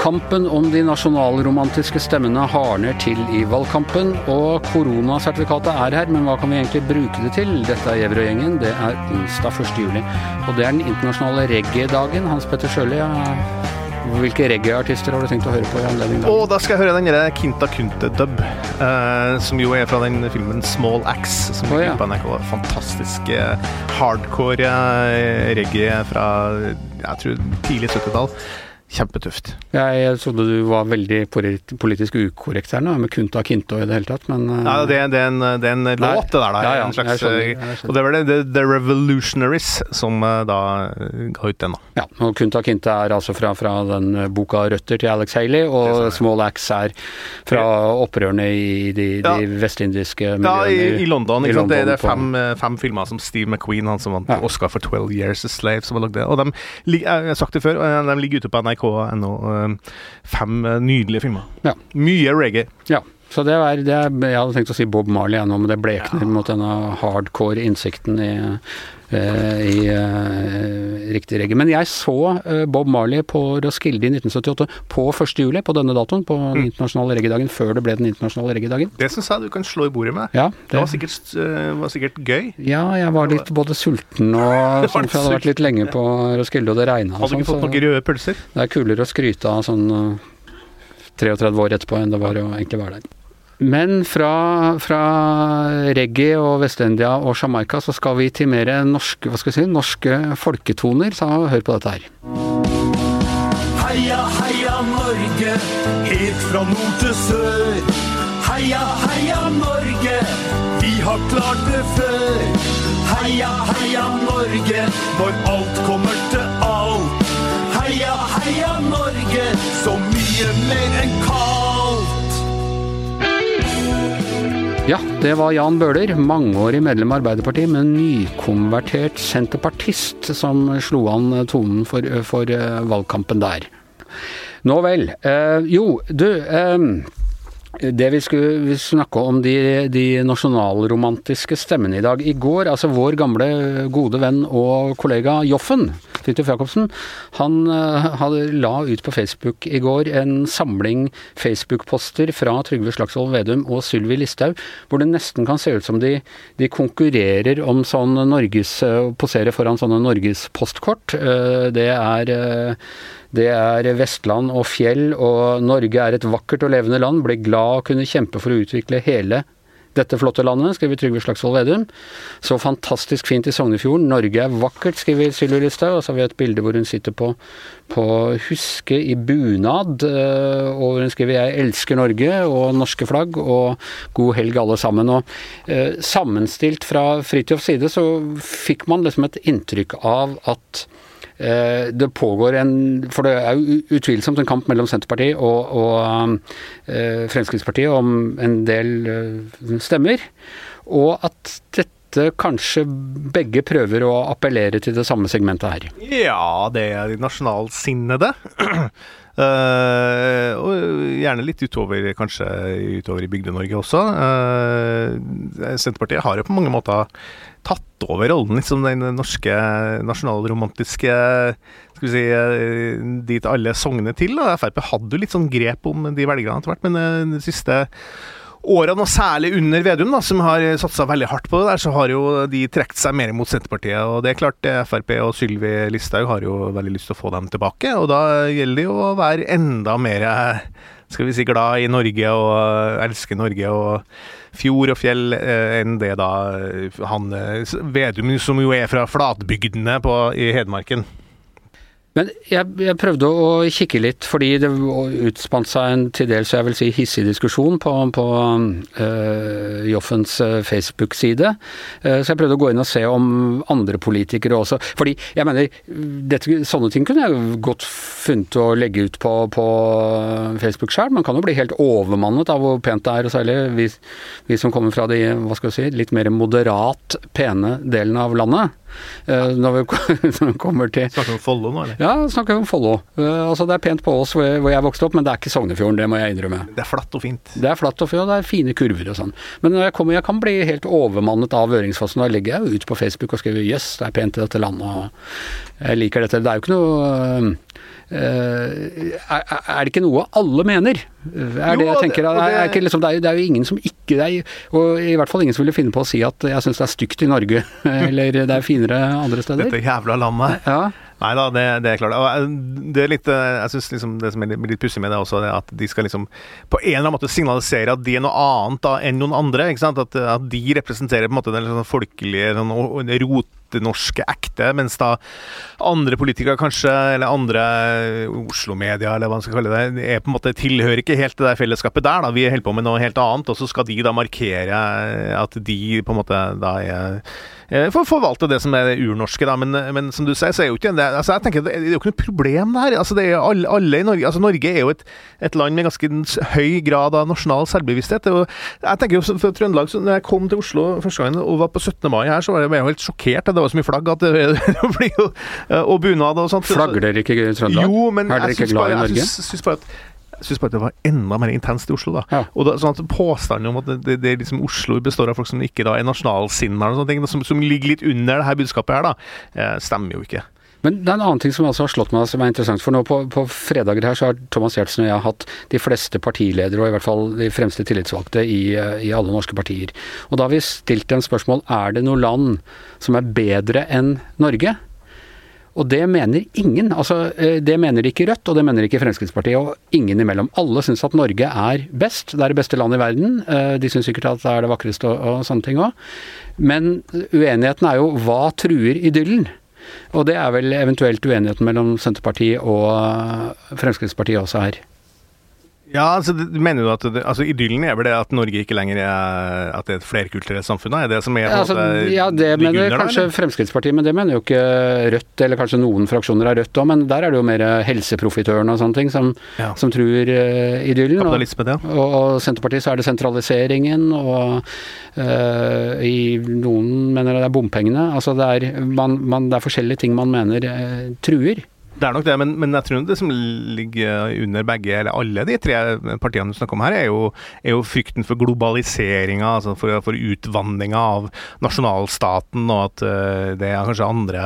Kampen om de nasjonalromantiske stemmene hardner til i valgkampen, og koronasertifikatet er her, men hva kan vi egentlig bruke det til? Dette er Gjevrøy-gjengen, det er onsdag 1. juli, og det er den internasjonale reggae-dagen. Hans Petter Sjøli, hvilke reggae-artister har du tenkt å høre på i anledning oh, da skal jeg høre den derre Kinta Kunte-dub, uh, som jo er fra den filmen Small Axe, som oh, ja. på NRK. Fantastisk eh, hardcore eh, reggae fra jeg tror tidlig 70-tall. Kjempetøft. Jeg trodde du var veldig politisk ukorrekt her nå, med Kunta Kinto i det hele tatt, men Nei, det, det, er, en, det er en låt, det der. da. Ja, ja, en slags, skjønner, skjønner. Og det var det The, The Revolutionaries som eh, da ga ut den, da. Ja, og Kunta Kinto er altså fra, fra den boka 'Røtter' til Alex Haley, og Small Axe er fra opprørene i de, de ja. vestindiske miljøene. Ja, i, i London. I London det, det, er fem, eh, fem, filmer som Steve McQueen, han som vant Oscar for 12 Years a Slave, som har lagd det. Og de, jeg har sagt det før, de ligger ute på NRK nrk.no. Eh, fem eh, nydelige filmer. Ja. Mye reggae. Ja. Så det er, det er, Jeg hadde tenkt å si Bob Marley ennå, men det blekner ja. mot denne hardcore innsikten i, eh, i eh, riktig regge. Men jeg så eh, Bob Marley på Roskilde i 1978 på 1. juli, på denne datoen, på den mm. internasjonale reggaedagen, før det ble den internasjonale reggaedagen. Det syns jeg du kan slå i bordet med. Ja, det, det var, sikkert, uh, var, sikkert, gøy. Ja, jeg var litt både sulten og sånn, for jeg hadde vært litt lenge på Roskilde, og det regna. Hadde du ikke sånn, fått noen røde pølser? Det er kulere å skryte av sånn 33 år etterpå enn det var å egentlig være der. Men fra, fra reggae og Vest-India og Jamaica så skal vi til mer norske, hva skal vi si, norske folketoner, så hør på dette her. Heia, heia Norge, helt fra nord til sør. Heia, heia Norge, vi har klart det før. Heia, heia Norge, når alt kommer til alt. Heia, heia Norge, så mye mer enn kaldt. Ja, det var Jan Bøhler, mangeårig medlem av Arbeiderpartiet, men nykonvertert senterpartist, som slo an tonen for, for uh, valgkampen der. Nå vel. Eh, jo, du. Eh, det vi skulle snakke om de, de nasjonalromantiske stemmene i dag. I går, altså vår gamle gode venn og kollega Joffen, Fridtjof Jacobsen, han uh, hadde la ut på Facebook i går en samling Facebook-poster fra Trygve Slagsvold Vedum og Sylvi Listhaug, hvor det nesten kan se ut som de, de konkurrerer om sånn Norges uh, Posere foran sånne norgespostkort. Uh, det er det er Vestland og fjell, og Norge er et vakkert og levende land. Ble glad å kunne kjempe for å utvikle hele dette flotte landet, skriver Trygve Slagsvold Vedum. Så fantastisk fint i Sognefjorden. Norge er vakkert, skriver Sylvi Listhaug. Og så har vi et bilde hvor hun sitter på, på Huske i bunad. Eh, og hun skriver 'Jeg elsker Norge' og norske flagg og 'God helg, alle sammen'. Og eh, sammenstilt fra Fridtjofs side så fikk man liksom et inntrykk av at det pågår en For det er utvilsomt en kamp mellom Senterpartiet og, og uh, Fremskrittspartiet om en del uh, stemmer. Og at dette kanskje begge prøver å appellere til det samme segmentet her. Ja, det er de nasjonalsinnede. Uh, og gjerne litt utover, kanskje utover i Bygde-Norge også. Uh, Senterpartiet har jo på mange måter tatt over rollen, liksom den norske nasjonalromantiske skal vi si, uh, dit alle sogner til. Da. Frp hadde jo litt sånn grep om de velgerne etter hvert, men det siste årene, og særlig under Vedum, da, som har satsa veldig hardt på det der, så har jo de trukket seg mer mot Senterpartiet. Og det er klart, Frp og Sylvi Listhaug har jo veldig lyst til å få dem tilbake. Og da gjelder det jo å være enda mer skal vi si glad i Norge og elske Norge og fjord og fjell eh, enn det da han Vedum, som jo er fra flatbygdene på, i Hedmarken. Men jeg, jeg, prøvde å kikke litt, fordi det utspant seg en til dels jeg vil si hissig diskusjon på, på uh, Joffens uh, Facebook-side. Uh, så jeg prøvde å gå inn og se om andre politikere også Fordi jeg mener, dette, sånne ting kunne jeg godt funnet å legge ut på, på Facebook sjøl. Man kan jo bli helt overmannet av hvor pent det er, og særlig vi, vi som kommer fra de hva skal jeg si, litt mer moderat pene delene av landet. Uh, når vi kommer til Snakker vi om Follo nå, eller? Ja, snakker om Follo. Eh, altså det er pent på oss hvor jeg, hvor jeg vokste opp, men det er ikke Sognefjorden, det må jeg innrømme. Det er flatt og fint. Det er flatt og fint, og det er fine kurver og sånn. Men når jeg kommer, jeg kan bli helt overmannet av Øringsfossen. Da legger jeg jo ut på Facebook og skriver 'jøss, det er pent i dette landet', og jeg liker dette. Det er jo ikke noe Uh, er, er, det ikke noe alle mener? Er det jeg tenker. Det er, ikke, liksom, det, er, det, er, jo ingen som ikke er, Og i hvert fall ingen som ville finne på å si at jeg syns det er stygt i Norge, eller det er finere andre steder. Dette jævla landet. Ja. Nei da, det, det, er klart. Og det er litt, jeg synes liksom det som er litt pussig med det også, er at de skal liksom på en eller annen måte signalisere at de er noe annet da, enn noen andre. ikke sant? At, at de representerer på en måte den sånn folkelige sånn, rotenorske ekte, mens da andre politikere kanskje, eller andre Oslo-media, eller hva man skal kalle det, er på en måte tilhører ikke helt det der fellesskapet der. da, Vi holder på med noe helt annet, og så skal de da markere at de på en måte da er Eh, for å forvalte det som er det urnorske, da. Men, men, som du sier, så er jo ikke det altså jeg tenker, Det er jo ikke noe problem der. Altså, det er alle, alle i Norge altså Norge er jo et, et, land med ganske høy grad av nasjonal selvbevissthet. Og jeg tenker jo for Trøndelag, så når jeg kom til Oslo første gang og var på 17. mai her, så var jeg jo helt sjokkert. Det var så mye flagg at det, det blir jo Og bunad og sånt. Flagger dere ikke i Trøndelag? Jo, men er dere ikke glad i Norge? Jeg syns bare at syns bare det var enda mer intenst i Oslo. da. Ja. Og da, sånn at Påstanden om at det, det, liksom Oslo består av folk som ikke da er nasjonalsinna, som, som ligger litt under det her budskapet her, da, eh, stemmer jo ikke. Men det er en annen ting som altså har slått meg som er interessant. For nå på, på fredager her så har Thomas Giertsen og jeg hatt de fleste partiledere, og i hvert fall de fremste tillitsvalgte i, eh, i alle norske partier. Og da har vi stilt dem spørsmål er det noe land som er bedre enn Norge. Og det mener ingen. altså eh, Det mener ikke Rødt, og det mener ikke Fremskrittspartiet, og ingen imellom. Alle syns at Norge er best. Det er det beste landet i verden. Eh, de syns sikkert at det er det vakreste og, og sånne ting òg. Men uenigheten er jo hva truer idyllen? Og det er vel eventuelt uenigheten mellom Senterpartiet og Fremskrittspartiet også her. Ja, altså, mener du at det, altså, Idyllen er vel det at Norge ikke lenger er at det er et flerkulturelt samfunn? Er det som er ja, altså, ja, det mener under, kanskje eller? Fremskrittspartiet, men det mener jo ikke Rødt, eller kanskje noen fraksjoner av Rødt òg. Men der er det jo mer helseprofitørene og sånne ting som, ja. som truer uh, idyllen. Kapitalisme, det. Og, og, og Senterpartiet så er det sentraliseringen, og uh, i noen mener det er bompengene. Altså det er, man, man, det er forskjellige ting man mener uh, truer. Det er nok det, men, men, jeg tror det som ligger under begge, eller alle de tre partiene du snakker om her, er jo, er jo frykten for globaliseringa, altså for, for utvanninga av nasjonalstaten, og at uh, det er kanskje andre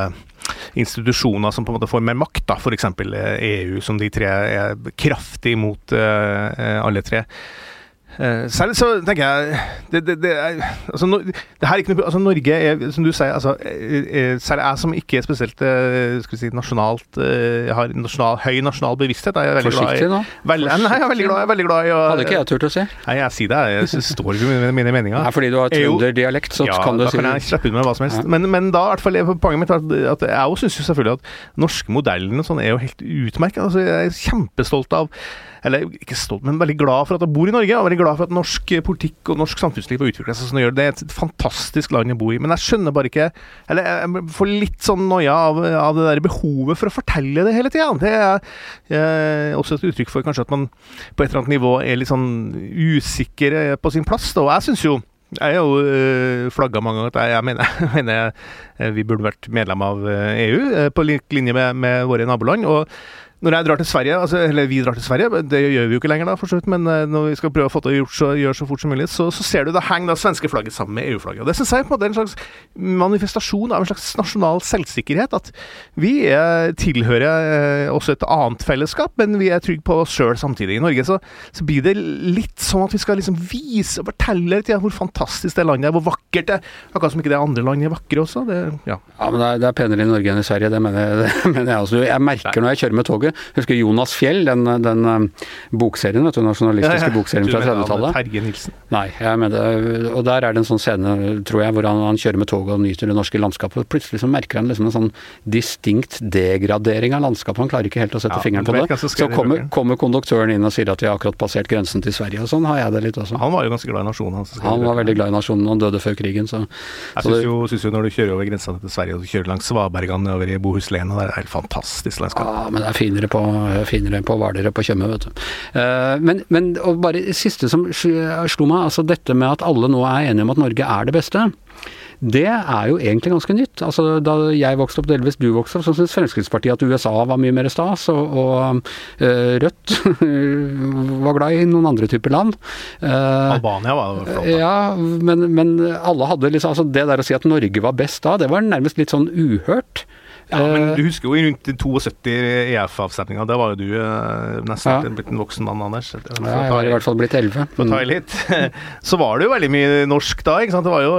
institusjoner som på en måte får mer makt, da, f.eks. EU, eh, e som de tre er kraftig imot, uh, alle tre. Uh, selv så tenker jeg det, det, det, er, altså, no, det her er ikke noe, altså, Norge er, som du sier altså, er, Selv jeg som ikke er spesielt skal vi si, nasjonalt har nasjonal, høy nasjonal bevissthet er jeg veldig Forsiktig nå. Vel, nei, jeg er veldig glad, jeg er veldig glad i å Hadde ikke jeg turt å si. Nei, jeg sier det. Jeg står ikke med mine meninger. Nei, fordi du har trønderdialekt, så ja, kan du si det. Ja, da kan jeg slippe ut med hva som helst. Ja. Men, men, da, i hvert fall, poenget mitt er at, at jeg òg syns selvfølgelig at norske modellen sånn er jo helt utmerket. Altså, jeg er kjempestolt av eller ikke stolt, men veldig glad for at jeg bor i Norge. Og veldig glad for at norsk politikk og norsk samfunnsliv har utvikla seg sånn det gjør. Det er et fantastisk land å bo i. Men jeg skjønner bare ikke Eller jeg får litt sånn noia av, av, det der behovet for å fortelle det hele tida. Det er eh, også et uttrykk for kanskje at man på et eller annet nivå er litt sånn usikker på sin plass. Da. Og jeg syns jo jeg har jo uh, flagga mange ganger at jeg, jeg mener, jeg mener vi burde vært medlem av EU, på lik linje med, med våre naboland. og når jeg drar til Sverige, altså, eller vi drar til Sverige, det gjør vi jo ikke lenger, da, for så vidt, men uh, når vi skal prøve å få til å gjøre så, gjøre så fort som mulig, så, så ser du det henger da svenske flagget sammen med EU-flagget. Og Det syns jeg på en måte er en slags manifestasjon av en slags nasjonal selvsikkerhet. At vi er, tilhører uh, også et annet fellesskap, men vi er trygge på oss sjøl samtidig. I Norge så, så, blir det litt sånn at vi skal liksom vise og fortelle til hvor fantastisk det landet er, hvor vakkert det er. Akkurat som ikke det andre landet er vakre også. Det, ja. ja, men det er, det er, penere i Norge enn i Sverige, det mener jeg, det mener jeg også. Jeg merker når jeg kjører med toget husker Jonas Fjell, den, den um, bokserien, vet du, nasjonalistiske ja, ja. bokserien fra 30-tallet. Terje Nilsen? Nei, jeg mener Og der er det en sånn scene, tror jeg, hvor han, han kjører med toget og nyter det norske landskapet. og Plutselig så merker han liksom en sånn distinkt degradering av landskapet. Han klarer ikke helt å sette ja, fingeren på det. Så kommer, kommer, konduktøren inn og sier at vi har akkurat passert grensen til Sverige, og sånn har jeg det litt også. Han var jo ganske glad i nasjonen. Han, han var veldig glad i nasjonen, han døde før krigen, så Jeg syns jo, synes jo når du kjører over grensa til Sverige og du kjører langs Svabergene over i Bohuslän, det er helt fantastisk landskap. Ja, men det er fin finere på, finere på Hvaler på Tjøme, vet du. Eh, men, men bare det siste som slo meg, altså dette med at alle nå er enige om at Norge er det beste. Det er jo egentlig ganske nytt. Altså, da jeg vokste opp, delvis du vokste opp, så syntes Fremskrittspartiet at USA var mye mer stas, og, og uh, Rødt var glad i noen andre typer land. Uh, Albania var det flott. Ja, men, men, alle hadde liksom altså Det der å si at Norge var best da, det var nærmest litt sånn uhørt. Ja, men eh, du husker jo rundt 72 EF-avstemninga. Da var jo du uh, nesten ja. blitt en voksen mann, Anders. Ja, jeg har i hvert fall blitt 11. For å ta i litt. Så var det jo veldig mye norsk da. ikke sant? Det var jo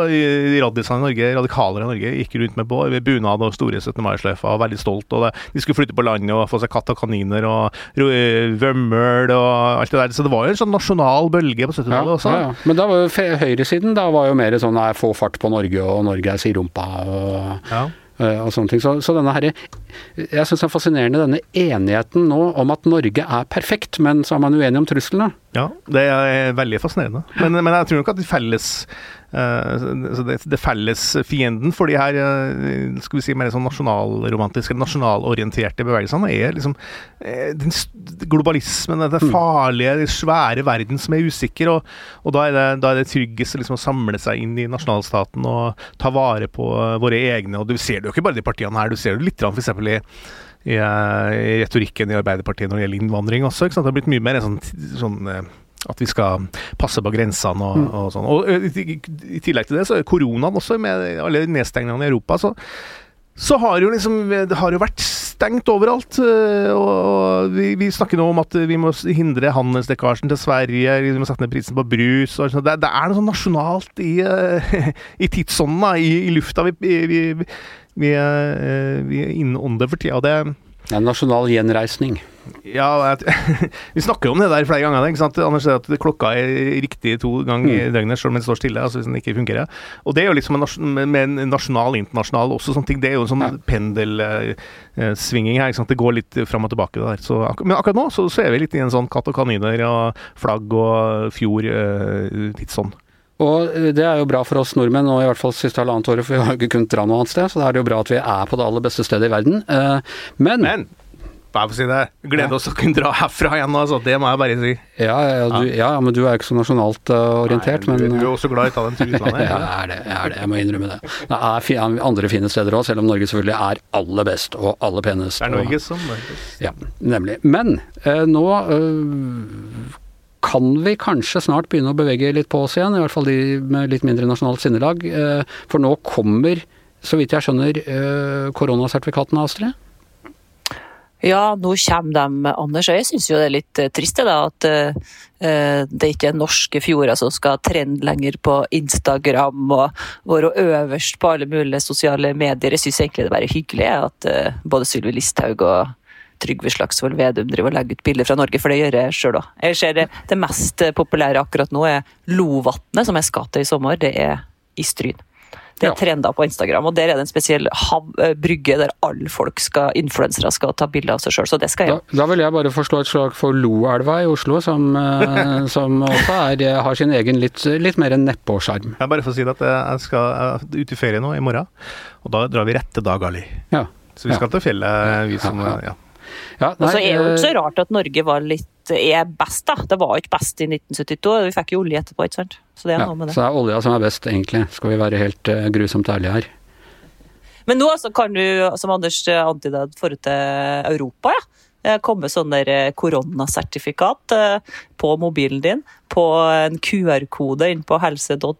radisene i Norge, radikalere i Norge, gikk rundt med, med bunad og store 17. mai-sløyfer og veldig stolt. og det, De skulle flytte på landet og få seg katt og kaniner og vømmøl og alt det der. Så det var jo en sånn nasjonal bølge på 70-tallet også. Ja, ja. Men da var jo høyresiden da var jo mer sånn nei, få fart på Norge, og Norge er sirumpa. og... Eh, og sånne ting. Så, så denne her, Jeg syns det er fascinerende denne enigheten nå om at Norge er perfekt, men så er man uenig om truslene. Ja, det er veldig fascinerende. Men, men jeg tror nok at de felles det, det, felles fienden for de her uh, skal vi si mer sånn nasjonalromantiske, nasjonalorienterte bevegelsene er liksom uh, den globalismen, den mm. farlige, den svære verden som er usikker. Og, og da, er det, da er det tryggest liksom, å samle seg inn i nasjonalstaten og ta vare på våre egne. Og du ser det jo ikke bare de partiene her, du ser det litt f.eks. i i, i, retorikken i Arbeiderpartiet når det gjelder innvandring også. Det har blitt mye mer sånn, sånn eh, at vi skal passe på grensene og, mm. og sånn. Og i, i, tillegg til det, så er koronaen også, med alle nedstengningene i Europa, så, så har jo liksom Det har jo vært stengt overalt. Og vi, vi, snakker nå om at vi må hindre handelslekkasjen til Sverige, vi må sette ned prisen på brus. og sånn. Det, det er noe sånn nasjonalt i, i tidsånden, i, i lufta. Vi, vi, vi, er, vi er inne under for tida. Det ja, nasjonal gjenreisning. Ja, vi snakker jo om det der flere ganger. ikke sant? Anders sier at klokka er riktig to ganger i mm. døgnet selv om den står stille. altså hvis den ikke fungerer. Og det er jo liksom med en nasjonal, internasjonal også sånne ting. Det er jo en sånn ja. pendelsvinging her. ikke sant? Det går litt fram og tilbake. der. Så, men akkurat nå så, så, er vi litt i en sånn katt og kaniner og flagg og fjord, litt sånn. Og eh, det er jo bra for oss nordmenn nå, i hvert fall siste halvannet året, for vi har ikke kunnet dra noe annet sted. Så da er det jo bra at vi er på det aller beste stedet i verden. Eh, men, men for å si det, gleder oss å kunne dra herfra igjen, altså. Det må jeg bare si. Ja, ja, du, ja men du er ikke så nasjonalt uh, orientert, Nei, men, men Du er også glad i å ta den til utlandet? ja, jeg er det. Jeg er det, jeg må innrømme det. Det er andre fine steder òg, selv om Norge selvfølgelig er aller best og aller penest. Det er Norge som Norges. Ja, nemlig. Men uh, nå uh, kan vi kanskje snart begynne å bevege litt på oss igjen, i hvert fall de med litt mindre nasjonalt sinnelag. Eh, for nå kommer, så vidt jeg skjønner, eh, koronasertifikatene, Astrid? Ja, nå kommer de, Anders. Jeg syns jo det er litt eh, trist da, at det ikke er norske fjorder som skal trende lenger på Instagram og være øverst på alle mulige sosiale medier. Jeg syns egentlig det er bare hyggelig at både Sylvi Listhaug og Trygve Slagsvold Vedum driver og legger ut bilder fra Norge, for det gjør jeg sjøl òg. Jeg ser det, det mest populære akkurat nå er Lovatnet, som jeg skal til i sommer. Det er i Stryn. Det er ja. trender på Instagram, og der er det en spesiell hav, eh, brygge der alle folk skal, influensere skal ta bilde av seg sjøl, så det skal jeg. Da, da, vil jeg bare forslå et slag for Loelva i Oslo, som, eh, som også er, eh, har sin egen litt, litt mer nedpåsjarm. Jeg bare får si at jeg skal ut i ferie nå i morgen, og da drar vi rett til Dag Ali. Ja. Så vi skal til fjellet, vi som ja. Ja, og så er det jo ikke så rart at Norge var litt, er best, da. Det var jo ikke best i 1972. Vi fikk jo olje etterpå, ikke sant. Så det er ja, noe med det. Så det er olja som er best, egentlig. Skal vi være helt uh, grusomt ærlige her. Men nå altså, kan du, som Anders antydet, forut til Europa, ja eh, komme sånn der koronasertifikat på mobilen din, på en QR-kode inn på helse.no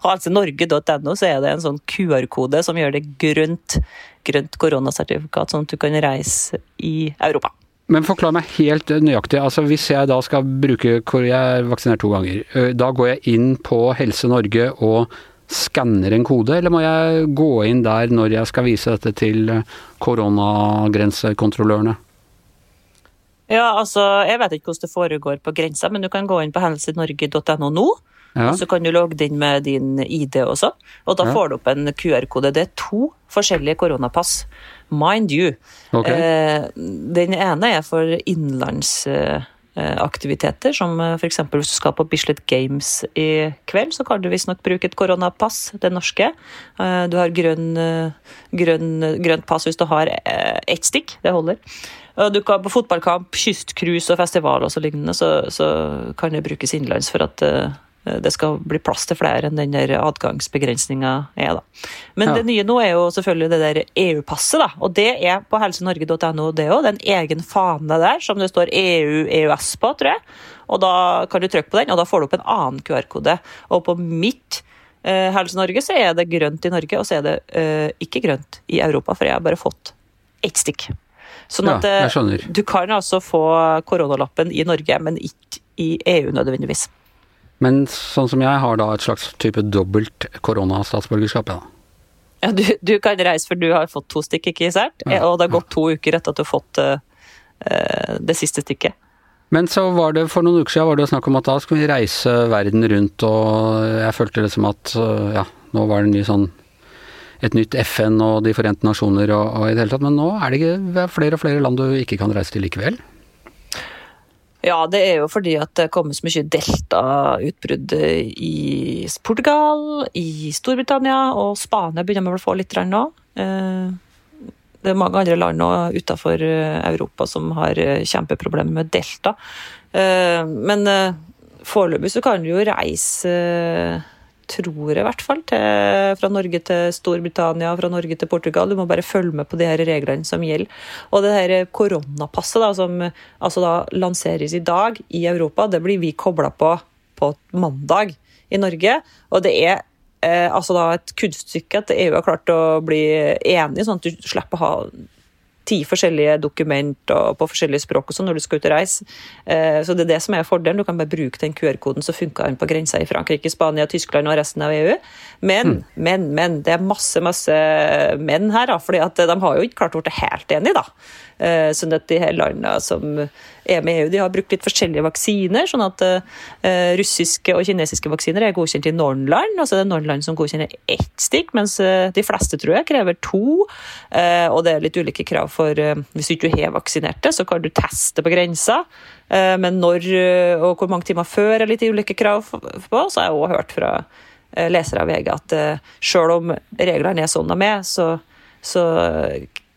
helsenorge.no så er det en sånn QR-kode som gjør det grønt, grønt koronasertifikat, sånn at du kan reise i Europa. Men forklar meg helt nøyaktig. altså Hvis jeg da skal bruke Jeg er vaksinert to ganger. Da går jeg inn på Helse Norge og skanner en kode, eller må jeg gå inn der når jeg skal vise dette til koronagrensekontrollørene? Ja, altså, Jeg vet ikke hvordan det foregår på grensa, men du kan gå inn på helsenorge.no nå. Ja. Og så kan du logge inn med din ID også, og da ja. får du opp en QR-kode. Det er to forskjellige koronapass. Mind you. Okay. Eh, den ene er for innenlandsaktiviteter, eh, aktiviteter, som f.eks. hvis du skal på Bislett Games i kveld, så kan du visstnok bruke et koronapass, det norske. Du har grønn, grønn, grønt pass hvis du har ett stikk, det holder. Du kan På fotballkamp, kystcruise og festival og så lignende, så, så kan det brukes innenlands for at Eh, det skal bli plass til flere enn den der adgangsbegrensninga er. da. Men ja. det nye nå er jo selvfølgelig det der EU-passet, da. Og det er på helsenorge.no, det òg. Det er en egen fane der som det står EU-EØS på, tror jeg. Og da kan du trykke på den, og da får du opp en annen QR-kode. Og på mitt eh, Helse Norge så er det grønt i Norge, og så er det eh, ikke grønt i Europa, for jeg har bare fått ett stikk. Sånn at ja, eh, du kan altså få koronalappen i Norge, men ikke i EU nødvendigvis. Men sånn som jeg har da et slags type dobbelt koronastatsborgerskap, ja. Ja, du, du, kan reise for du har fått to stikk, ikke sant? Ja. Og det har gått to uker etter at du har fått uh, det siste stikket. Men så var det for noen uker siden var det snakk om at da skulle vi reise verden rundt, og jeg følte liksom at uh, ja, nå var det ny sånn et nytt FN og De forente nasjoner og, og i det hele tatt. Men nå er det ikke flere og flere land du ikke kan reise til likevel? Ja, det er jo fordi at det kommer så mye delta-utbrudd i Portugal, i Storbritannia og Spania begynner vi å få litt nå. Eh, det er mange andre land nå utenfor eh, Europa som har eh, kjempeproblemer med delta. Men foreløpig så kan du jo reise tror jeg i hvert fall, til, fra Norge til Storbritannia, fra Norge til Portugal. Du må bare følge med på de her reglene som gjelder. Og det her koronapasset da, som altså da lanseres i dag i Europa, det blir vi kobla på på mandag i Norge. Og det er eh, altså da et kunststykke at EU har klart å bli enig, sånn at du slipper å ha ti forskjellige dokumenter på forskjellige språk og sånn når du skal ut og reise. Eh, så det er det som er fordelen. Du kan bare bruke den QR-koden, så funka den på grensa i Frankrike, Spania, Tyskland og resten av EU. Men, mm. men, men. Det er masse, masse menn her, da. fordi at de har jo ikke klart å bli helt enige, da. Eh, sånn at de her landene som er med i EU, de har brukt litt forskjellige vaksiner. sånn at russiske og kinesiske vaksiner er godkjent i noen land. altså det er noen land som godkjenner ett stikk, mens de fleste tror jeg krever to. Og det er litt ulike krav for Hvis du ikke har vaksinert så kan du teste på grensa. men når og hvor mange timer før er litt ulike krav på. Så har jeg òg hørt fra lesere av VG at selv om reglene er sånn de er, så så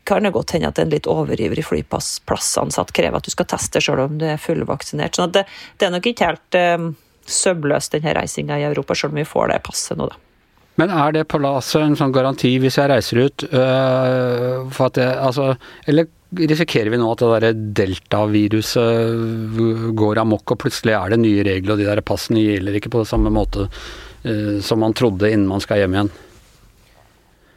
kan det godt hende at en litt overivrig flyplassansatt krever at du skal teste selv om du er fullvaksinert. Så det, det, er nok ikke helt um, sømløst, denne reisinga i Europa, selv om vi får det passet nå, da. Men er det palasset en sånn garanti hvis jeg reiser ut øh, for at det Altså, eller risikerer vi nå at det derre deltaviruset går amok, og plutselig er det nye regler, og de der passene gjelder ikke på samme måte øh, som man trodde innen man skal hjem igjen?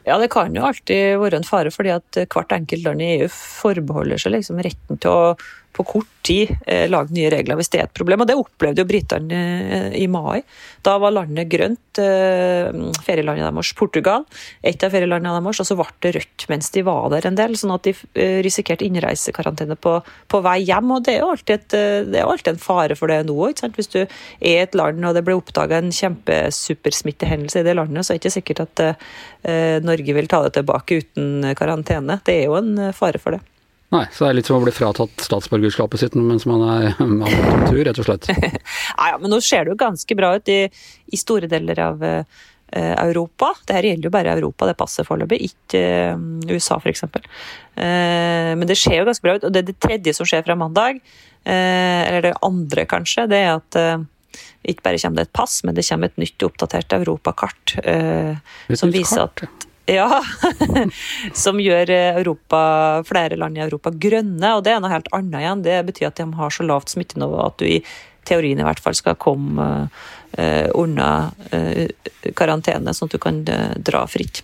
Ja, det kan jo alltid være en fare, fordi at hvert enkelt land i EU forbeholder seg liksom retten til å på kort tid eh, lage nye regler hvis det er et problem. Og det opplevde jo britene eh, i mai. Da var landet grønt, eh, ferielandet deres Portugal, et av ferielandene deres, og så ble det rødt mens de var der en del, sånn at de eh, risikerte innreisekarantene på, på, vei hjem. Og det er jo alltid, et, eh, det er alltid en fare for det nå. Hvis du er et land og det blir oppdaga en kjempesupersmittehendelse i det landet, så er det ikke sikkert at Norge vil ta det tilbake uten karantene. Det er jo en fare for det. Nei, så det er litt som å bli fratatt statsborgerskapet sitt mens man er, man er på tur, rett og slett. Nei, ja, men nå ser det jo ganske bra ut i, i store deler av uh, Europa. Det her gjelder jo bare Europa, det passer foreløpig, ikke uh, USA f.eks. Uh, men det ser jo ganske bra ut. Og det, det tredje som skjer fra mandag, eller det andre kanskje, det er at ikke bare kommer det et pass, men det kommer et nytt oppdatert europakart. som viser kart, at ja, som gjør Europa, flere land i Europa grønne. Og det er noe helt annet igjen. Det betyr at de har så lavt smittenivå at du i teorien i hvert fall skal komme uh, unna uh, karantene, sånn at du kan uh, dra fritt.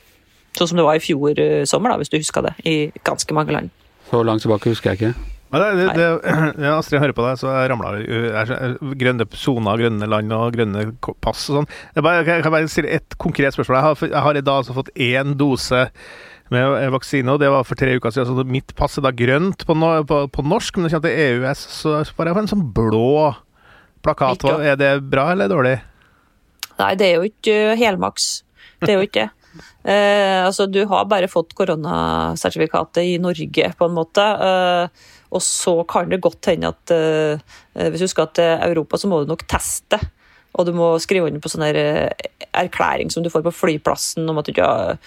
Sånn som det var i fjor sommer, da, hvis du husker det, i ganske mange land. Så langt tilbake husker jeg ikke. Det, det, det, ja, Astrid, jeg hører på deg, så jeg ramla grønne soner, grønne land og grønne pass og sånn. Jeg, jeg kan bare stille et konkret spørsmål. Jeg har, jeg har i dag altså fått én dose med vaksine, og det var for tre uker siden. Så mitt pass er da grønt på, no, på, på norsk, men det kommer til EØS, så får jeg en sånn blå plakat. Er det bra eller dårlig? Nei, det er jo ikke helmaks. Det er jo ikke det. Eh, altså, du har bare fått koronasertifikatet i Norge, på en måte. Eh, Og så kan det godt hende at uh, hvis du skal til Europa, så må du nok teste. Og du må skrive under på sånn erklæring som du får på flyplassen om at du ikke har,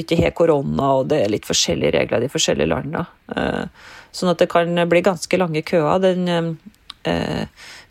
ikke har korona, og det er litt forskjellige regler i de forskjellige landene. Sånn at det kan bli ganske lange køer. Den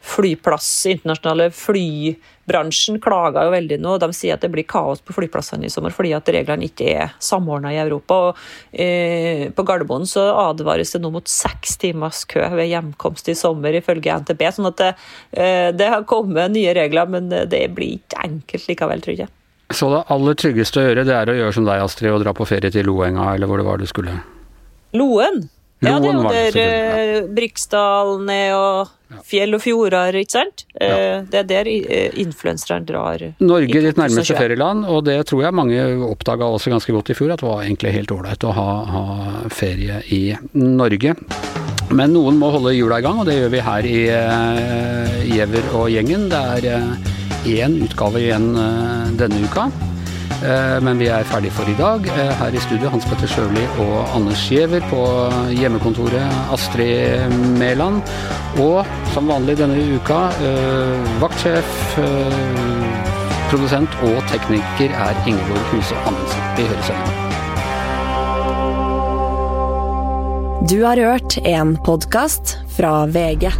flyplass, internasjonale flybransjen klager jo veldig nå. De sier at det blir kaos på flyplassene i sommer fordi at reglene ikke er samordna i Europa. Og, eh, på Gardermoen så advares det nå mot seks timers kø ved hjemkomst i sommer, ifølge NTB. sånn at det, eh, det har kommet nye regler, men det blir ikke enkelt likevel, tror jeg. Så det aller tryggeste å gjøre, det er å gjøre som deg, Astrid, og dra på ferie til Loenga, eller hvor det var du skulle? Loen? Ja, det er jo der uh, Briksdal og fjell og fjorder, ikke sant? Ja. Det er der uh, influenseren drar. Norge ditt nærmeste ferieland, og det tror jeg mange oppdaga også ganske godt i fjor, at det var egentlig helt ålreit å ha, ha, ferie i Norge. Men noen må holde hjula i gang, og det gjør vi her i Giæver og gjengen. Det er én utgave igjen denne uka. Eh, men vi er ferdig for i dag. Eh, her i studio Hans Petter Sjøli og Anders Giæver. På hjemmekontoret Astrid Mæland. Og som vanlig denne uka, eh, vaktsjef, produsent og tekniker er Ingeborg Huse Amundsen. Vi høres igjen. Du har hørt en podkast fra VG.